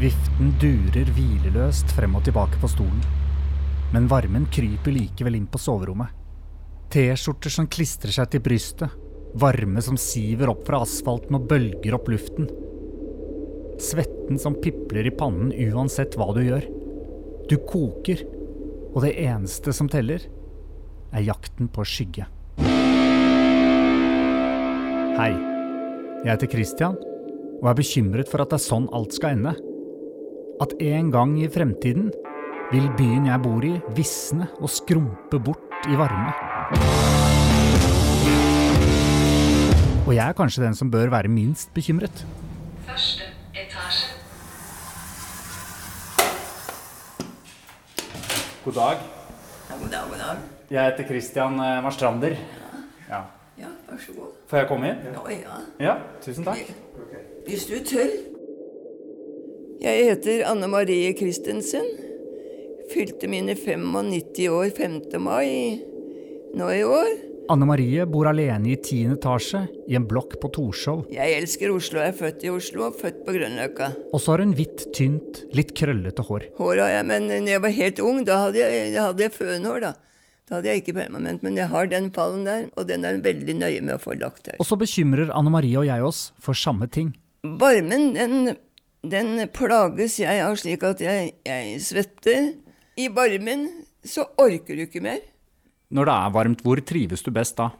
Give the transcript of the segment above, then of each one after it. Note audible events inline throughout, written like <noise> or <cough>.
Viften durer hvileløst frem og tilbake på stolen. Men varmen kryper likevel inn på soverommet. T-skjorter som klistrer seg til brystet. Varme som siver opp fra asfalten og bølger opp luften. Svetten som pipler i pannen uansett hva du gjør. Du koker, og det eneste som teller, er jakten på skygge. Hei, jeg heter Christian, og er bekymret for at det er sånn alt skal ende. At en gang i fremtiden vil byen jeg bor i visne og skrumpe bort i varme. Og jeg er kanskje den som bør være minst bekymret. Første etasje. God dag. God dag, god dag. Jeg heter Christian Marstrander. Ja. Ja, vær så god. Får jeg komme inn? Ja. Ja, tusen takk. Hvis du tør. Jeg heter Anne Marie Christensen. Fylte mine 95 år 5. mai nå i år. Anne Marie bor alene i tiende etasje i en blokk på Torshov. Jeg elsker Oslo. Jeg er født i Oslo og født på Grønløkka. Og så har hun hvitt, tynt, litt krøllete hår. Hår har jeg, men når jeg var helt ung, da hadde jeg, da hadde jeg fønhår, da. Da hadde jeg ikke permanent, men jeg har den fallen der, og den er veldig nøye med å få lagt her. Og så bekymrer Anne Marie og jeg oss for samme ting. Varmen, den, den plages jeg av slik at jeg, jeg svetter. I varmen så orker du ikke mer. Når det er varmt, hvor trives du best da?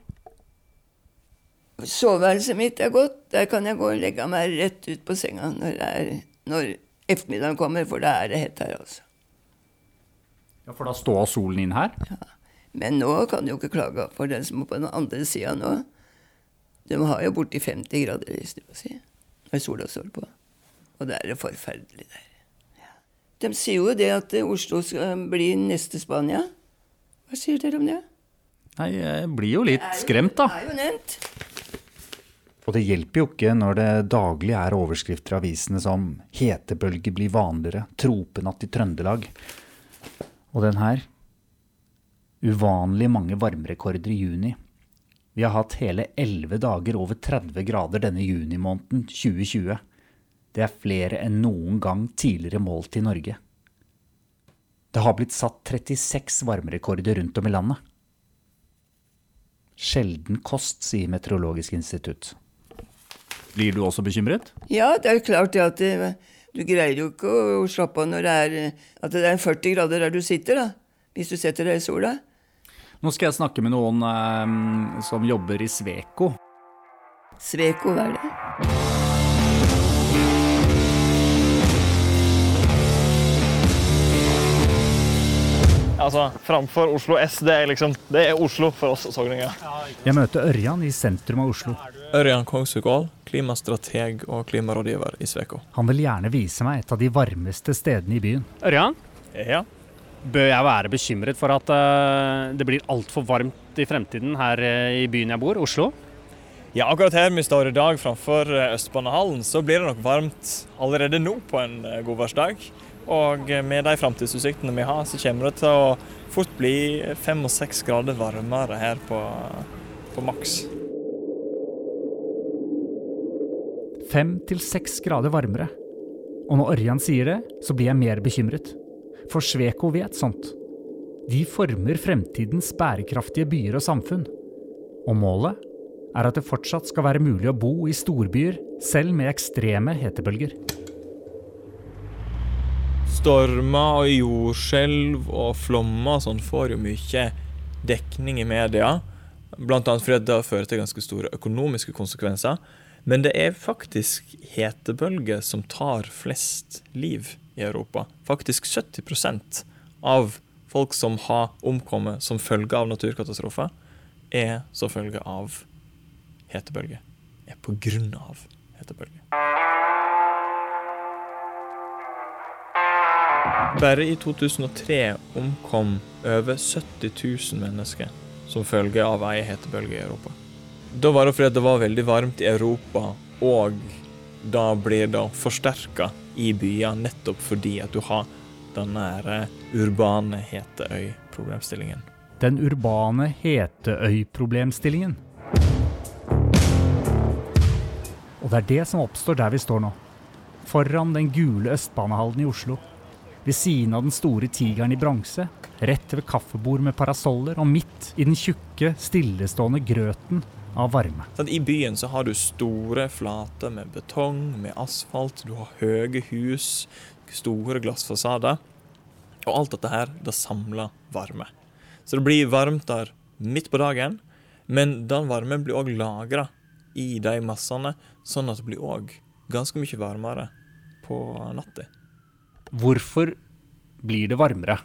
Soveværelset mitt er godt. Der kan jeg gå og legge meg rett ut på senga når, er, når ettermiddagen kommer, for da er det hett her, altså. Ja, For da står solen inn her? Ja. Men nå kan du jo ikke klage for den som er på den andre sida nå. De har jo borti 50 grader hvis du må si når sola står på. Og det er jo forferdelig der. Ja. De sier jo det at Oslo skal bli neste Spania. Hva sier dere om det? Nei, jeg blir jo litt skremt, da. Det er jo nevnt. Og det hjelper jo ikke når det daglig er overskrifter i avisene som 'Hetebølge blir vanligere', 'Tropenatt i Trøndelag'. Og den her Uvanlig mange varmerekorder i juni. Vi har hatt hele elleve dager over 30 grader denne junimåneden 2020. Det er flere enn noen gang tidligere målt i Norge. Det har blitt satt 36 varmerekorder rundt om i landet. Sjelden kost, sier Meteorologisk institutt. Blir du også bekymret? Ja, det er klart det at det, du greier jo ikke å slappe av når det er, at det er 40 grader der du sitter, da. Hvis du setter deg i sola. Nå skal jeg snakke med noen eh, som jobber i Sveko. Sveko, hva er det? Altså, Framfor Oslo S, det er liksom, det er Oslo for oss sogninger. Jeg møter Ørjan i sentrum av Oslo. Ørjan Kongsvik-Aall, klimastrateg og klimarådgiver i Sveko. Han vil gjerne vise meg et av de varmeste stedene i byen. Ørjan, Ja. bør jeg være bekymret for at eh, det blir altfor varmt i fremtiden her eh, i byen jeg bor, Oslo? ja, akkurat her vi står i dag framfor eh, Østbanehallen, så blir det nok varmt allerede nå på en godværsdag. Og med de framtidsutsiktene vi har, så kommer det til å fort bli fem og seks grader varmere her på, på maks. Fem til seks grader varmere. Og når Ørjan sier det, så blir jeg mer bekymret. For Sveko vet sånt. De former fremtidens bærekraftige byer og samfunn. Og målet er at det fortsatt skal være mulig å bo i storbyer, selv med ekstreme hetebølger. Stormer og jordskjelv og flommer og sånn får jo mye dekning i media. Blant annet fordi det fører til ganske store økonomiske konsekvenser. Men det er faktisk hetebølger som tar flest liv i Europa. Faktisk 70% av folk som har omkommet som følge av naturkatastrofer, er som følge av hetebølger. Er på grunn av hetebølger. Bare i 2003 omkom over 70 000 mennesker som følge av ei hetebølge i Europa. Da var det fordi det var veldig varmt i Europa, og da blir det forsterka i byer nettopp fordi at du har denne her urbane heteøy-problemstillingen. Den urbane heteøy-problemstillingen. Og det er det som oppstår der vi står nå. foran den gule Østbanehallen i Oslo. Ved siden av den store tigeren i bronse, rett ved kaffebord med parasoller, og midt i den tjukke, stillestående grøten av varme. Sånn, I byen så har du store flater med betong, med asfalt, du har høye hus, store glassfasader. Og alt dette her, det samler varme. Så det blir varmt der midt på dagen, men den varmen blir òg lagra i de massene, sånn at det blir òg ganske mye varmere på natta. Hvorfor blir det varmere?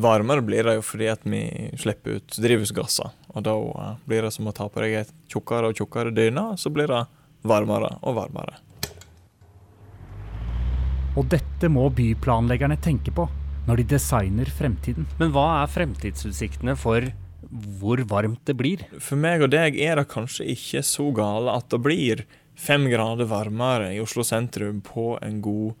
Varmere blir det jo fordi at vi slipper ut drivhusgasser. Og da eh, blir det som å ta på deg et tjukkere og tjukkere dyne, så blir det varmere og varmere. Og dette må byplanleggerne tenke på når de designer fremtiden. Men hva er fremtidsutsiktene for hvor varmt det blir? For meg og deg er det kanskje ikke så gale at det blir fem grader varmere i Oslo sentrum på en god,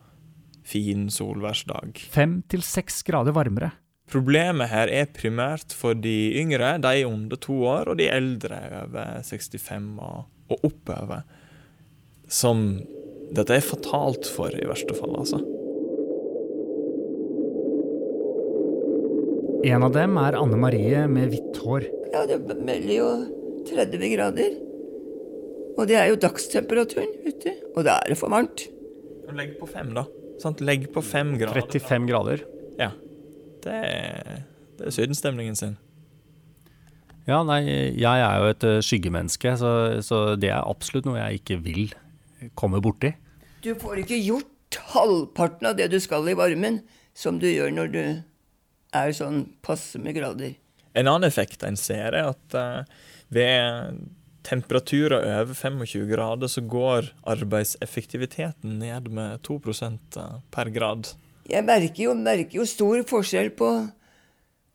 fin solværsdag. Fem til seks grader varmere. Problemet her er primært for de yngre, de under to år, og de eldre over 65 og, og oppover. Som dette er fatalt for, i verste fall, altså. En av dem er Anne Marie med hvitt hår. Ja, det melder jo 30 grader. Og det er jo dagstemperaturen, ute. Og da er det for varmt. Legg på fem, da. Sant? Legg på fem grader. 35 grader. Ja. Det er, det er sydenstemningen sin. Ja, nei, jeg er jo et eh, skyggemenneske, så, så det er absolutt noe jeg ikke vil komme borti. Du får ikke gjort halvparten av det du skal i varmen, som du gjør når du er sånn passe med grader. En annen effekt en ser, er at eh, ved temperaturer over 25 grader, så går arbeidseffektiviteten ned med 2% per grad. Jeg merker jo, merker jo stor forskjell på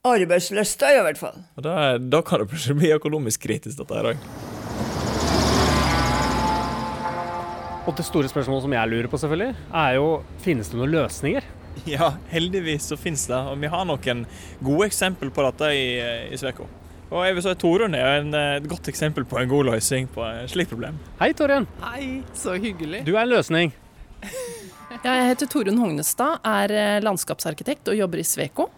arbeidslysta, i hvert fall. Og da, da kan det plutselig bli økonomisk kritisk, dette her òg. Og det store spørsmålet som jeg lurer på, selvfølgelig, er jo finnes det noen løsninger? Ja, heldigvis så finnes det. Og vi har noen gode eksempel på dette i, i Sveko. Og jeg vil si Torunn er en, et godt eksempel på en god løsning på et slikt problem. Hei, Torunn. Hei, så hyggelig. Du er en løsning. <laughs> Jeg heter Torunn Hognestad, er eh, landskapsarkitekt og jobber i Sveko.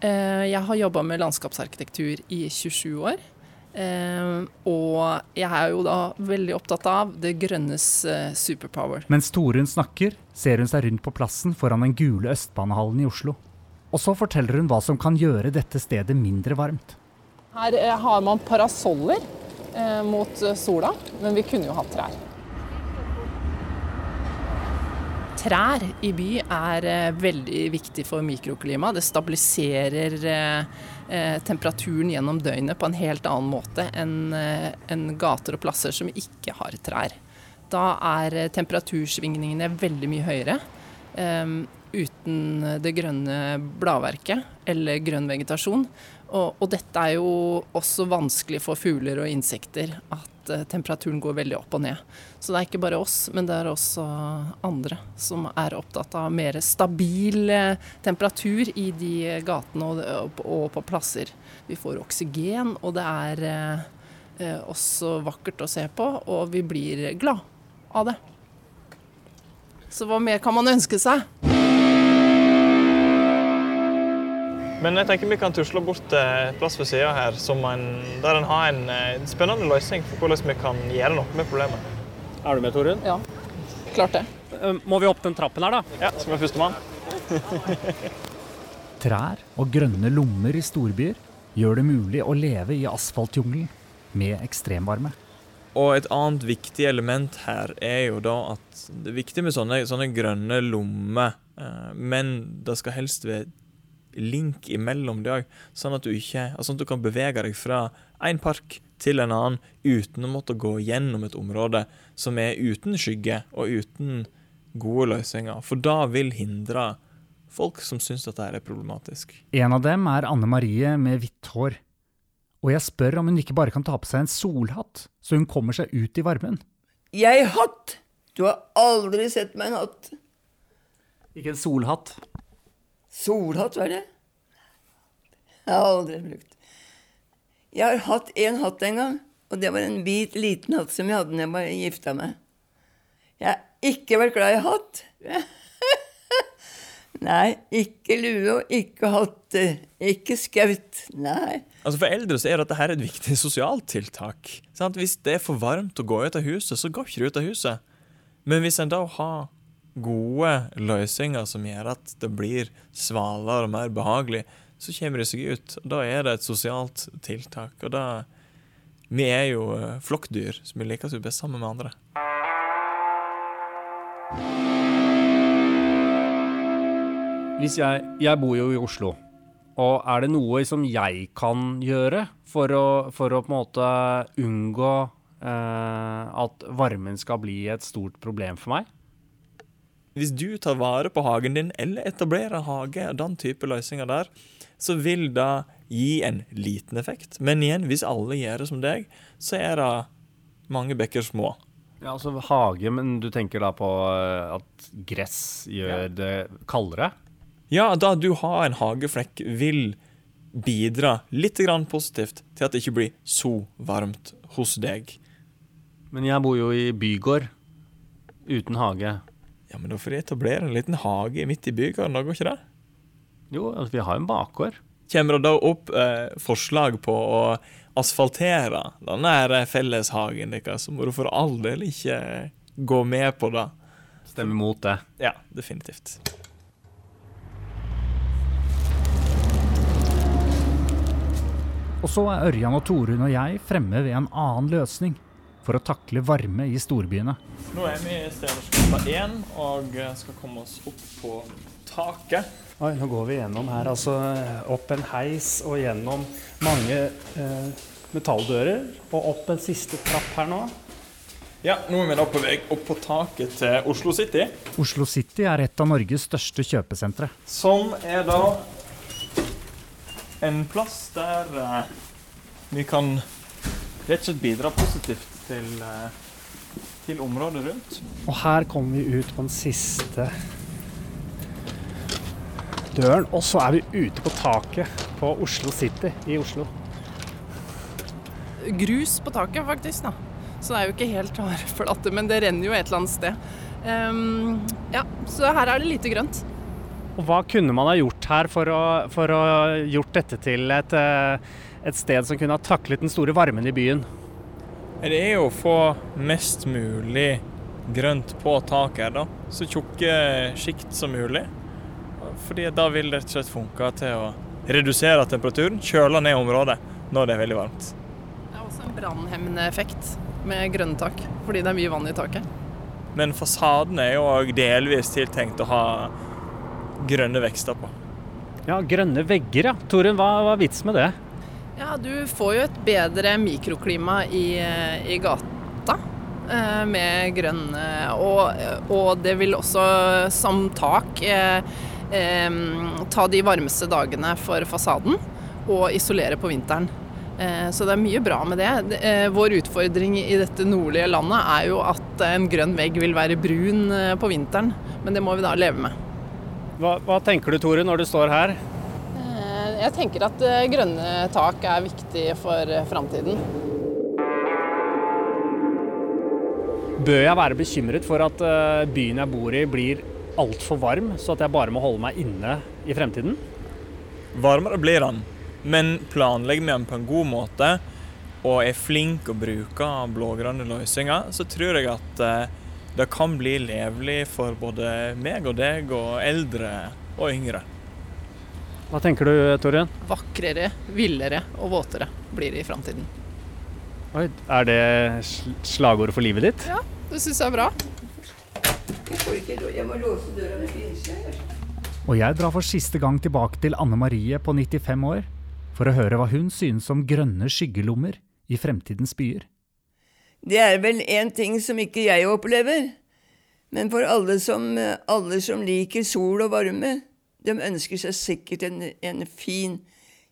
Eh, Jeg har jobba med landskapsarkitektur i 27 år. Eh, Og jeg er jo da veldig opptatt av det grønnes eh, superpower. Mens Torunn snakker, ser hun seg rundt på plassen foran den gule Østbanehallen i Oslo. Og så forteller hun hva som kan gjøre dette stedet mindre varmt. Her eh, har man parasoller eh, mot eh, sola, men vi kunne jo hatt trær. Trær i by er veldig viktig for mikroklimaet. Det stabiliserer temperaturen gjennom døgnet på en helt annen måte enn gater og plasser som ikke har trær. Da er temperatursvingningene veldig mye høyere. uten det grønne bladverket eller grønn vegetasjon. Og, og dette er jo også vanskelig for fugler og insekter, at uh, temperaturen går veldig opp og ned. Så det er ikke bare oss, men det er også andre som er opptatt av mer stabil uh, temperatur i de gatene og, og, og på plasser. Vi får oksygen, og det er uh, også vakkert å se på, og vi blir glad av det. Så hva mer kan man ønske seg? Men jeg tenker vi kan tusle bort til plass ved sida her som en, der en har en eh, spennende løsning for hvordan vi kan gjøre noe med problemet. Er du med, Torunn? Ja, klart det. Eh, Må vi opp den trappen her, da? Ja, som er førstemann? <laughs> Trær og grønne lommer i storbyer gjør det mulig å leve i asfaltjungelen med ekstremvarme. Og et annet viktig element her er jo da at det er viktig med sånne, sånne grønne lommer, eh, men det skal helst være link imellom det òg, sånn at du ikke altså at du kan bevege deg fra en park til en annen uten å måtte gå gjennom et område som er uten skygge og uten gode løsninger. For da vil hindre folk som syns dette er problematisk. En av dem er Anne Marie med hvitt hår. Og jeg spør om hun ikke bare kan ta på seg en solhatt, så hun kommer seg ut i varmen. Jeg hatt! Du har aldri sett meg en hatt. Ikke en solhatt. Solhatt, hva er det? Jeg har aldri brukt. Jeg har hatt en hatt en gang, og det var en hvit, liten hatt som jeg hadde da jeg var gifta meg. Jeg har ikke vært glad i hatt. <laughs> Nei, ikke lue og ikke hatter. Ikke skaut. Nei. Altså For eldre så er dette her et viktig sosialt tiltak. Sant? Hvis det er for varmt å gå ut av huset, så går ikke du ut av huset. Men hvis en da har gode løsninger som gjør at det blir svalere og mer behagelig, så kommer de seg ut. Og Da er det et sosialt tiltak. Og da Vi er jo eh, flokkdyr, så vi liker oss jo best sammen med andre. Hvis jeg, jeg bor jo i Oslo, og er det noe som jeg kan gjøre for å, for å på en måte unngå eh, at varmen skal bli et stort problem for meg? Hvis du tar vare på hagen din, eller etablerer en hage, den type løsninger der, så vil det gi en liten effekt. Men igjen, hvis alle gjør det som deg, så er det mange bekker små. Ja, altså hage, men du tenker da på eh, at gress gjør det kaldere? Ja, da du har en hageflekk, vil bidra litt grann positivt til at det ikke blir så varmt hos deg. Men jeg bor jo i bygård uten hage. Ja, men da får de etablere en liten hage midt i bygården, da går ikke det? Jo, altså, vi har en bakgård. Kommer det da opp eh, forslag på å asfaltere denne felleshagen deres, så må du for all del ikke gå med på det. Stemmer mot det. Ja, definitivt. Og så er Ørjan og Torunn og jeg fremme ved en annen løsning for å takle varme i storbyene. Nå er vi i Stenersgata 1 og skal komme oss opp på taket. Oi, nå går vi gjennom her, altså opp en heis og gjennom mange eh, metalldører. Og opp en siste trapp her nå. Ja, nå er vi da på vei opp på taket til Oslo City. Oslo City er et av Norges største kjøpesentre. Som er da en plass der eh, vi kan rett og slett bidra positivt til, eh, til området rundt. Og her kommer vi ut på den siste døren. Og så er vi ute på taket på Oslo City i Oslo. Grus på taket, faktisk. da. Så det er jo ikke helt hardflate, men det renner jo et eller annet sted. Um, ja, Så her er det lite grønt. Og hva kunne man ha gjort her for å, for å gjort dette til et, eh, et sted som kunne ha taklet den store varmen i byen? Det er jo å få mest mulig grønt på taket her, da. Så tjukke sjikt som mulig. Fordi da vil det rett og slett funke til å redusere temperaturen, kjøle ned området når det er veldig varmt. Det er også en brannhemmende effekt med grønne tak, fordi det er mye vann i taket. Men fasaden er jo òg delvis tiltenkt å ha grønne vekster på. Ja, grønne vegger, ja. Torunn, hva var vits med det? Ja, du får jo et bedre mikroklima i, i gata eh, med grønne og, og det vil også som tak eh, eh, ta de varmeste dagene for fasaden og isolere på vinteren. Eh, så det er mye bra med det. Eh, Vår utfordring i dette nordlige landet er jo at en grønn vegg vil være brun eh, på vinteren, men det må vi da leve med. Hva, hva tenker du, Tore, når du står her? Jeg tenker at eh, grønne tak er viktig for eh, framtiden. Bør jeg være bekymret for at eh, byen jeg bor i blir altfor varm, så at jeg bare må holde meg inne i fremtiden? Varmere blir den, men planlegger vi den på en god måte og er flink å bruke blågrønne løsninger, så tror jeg at det kan bli levelig for både meg og deg og eldre og yngre. Hva tenker du, Torjen? Vakrere, villere og våtere blir det i framtiden. Oi, er det slagordet for livet ditt? Ja, det syns jeg er bra. Jeg, må låse døra med. Og jeg drar for siste gang tilbake til Anne Marie på 95 år for å høre hva hun synes om grønne skyggelommer i fremtidens byer. Det er vel en ting som ikke jeg opplever. Men for alle som, alle som liker sol og varme, de ønsker seg sikkert en, en, fin,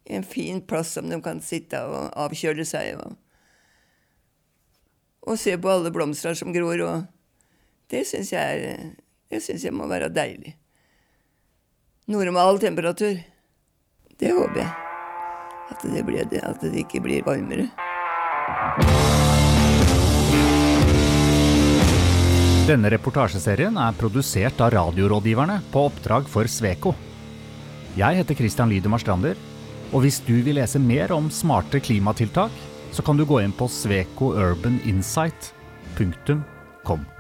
en fin plass som de kan sitte og avkjøle seg og, og se på alle blomster som gror. Og det syns jeg, er- det synes jeg må være deilig. Normal temperatur. Det håper jeg. At det, blir, at det ikke blir varmere. Denne reportasjeserien er produsert av Radiorådgiverne på oppdrag for Sveko. Jeg heter Christian Lydemar Strander, og hvis du vil lese mer om smarte klimatiltak, så kan du gå inn på svekourbaninsight.com.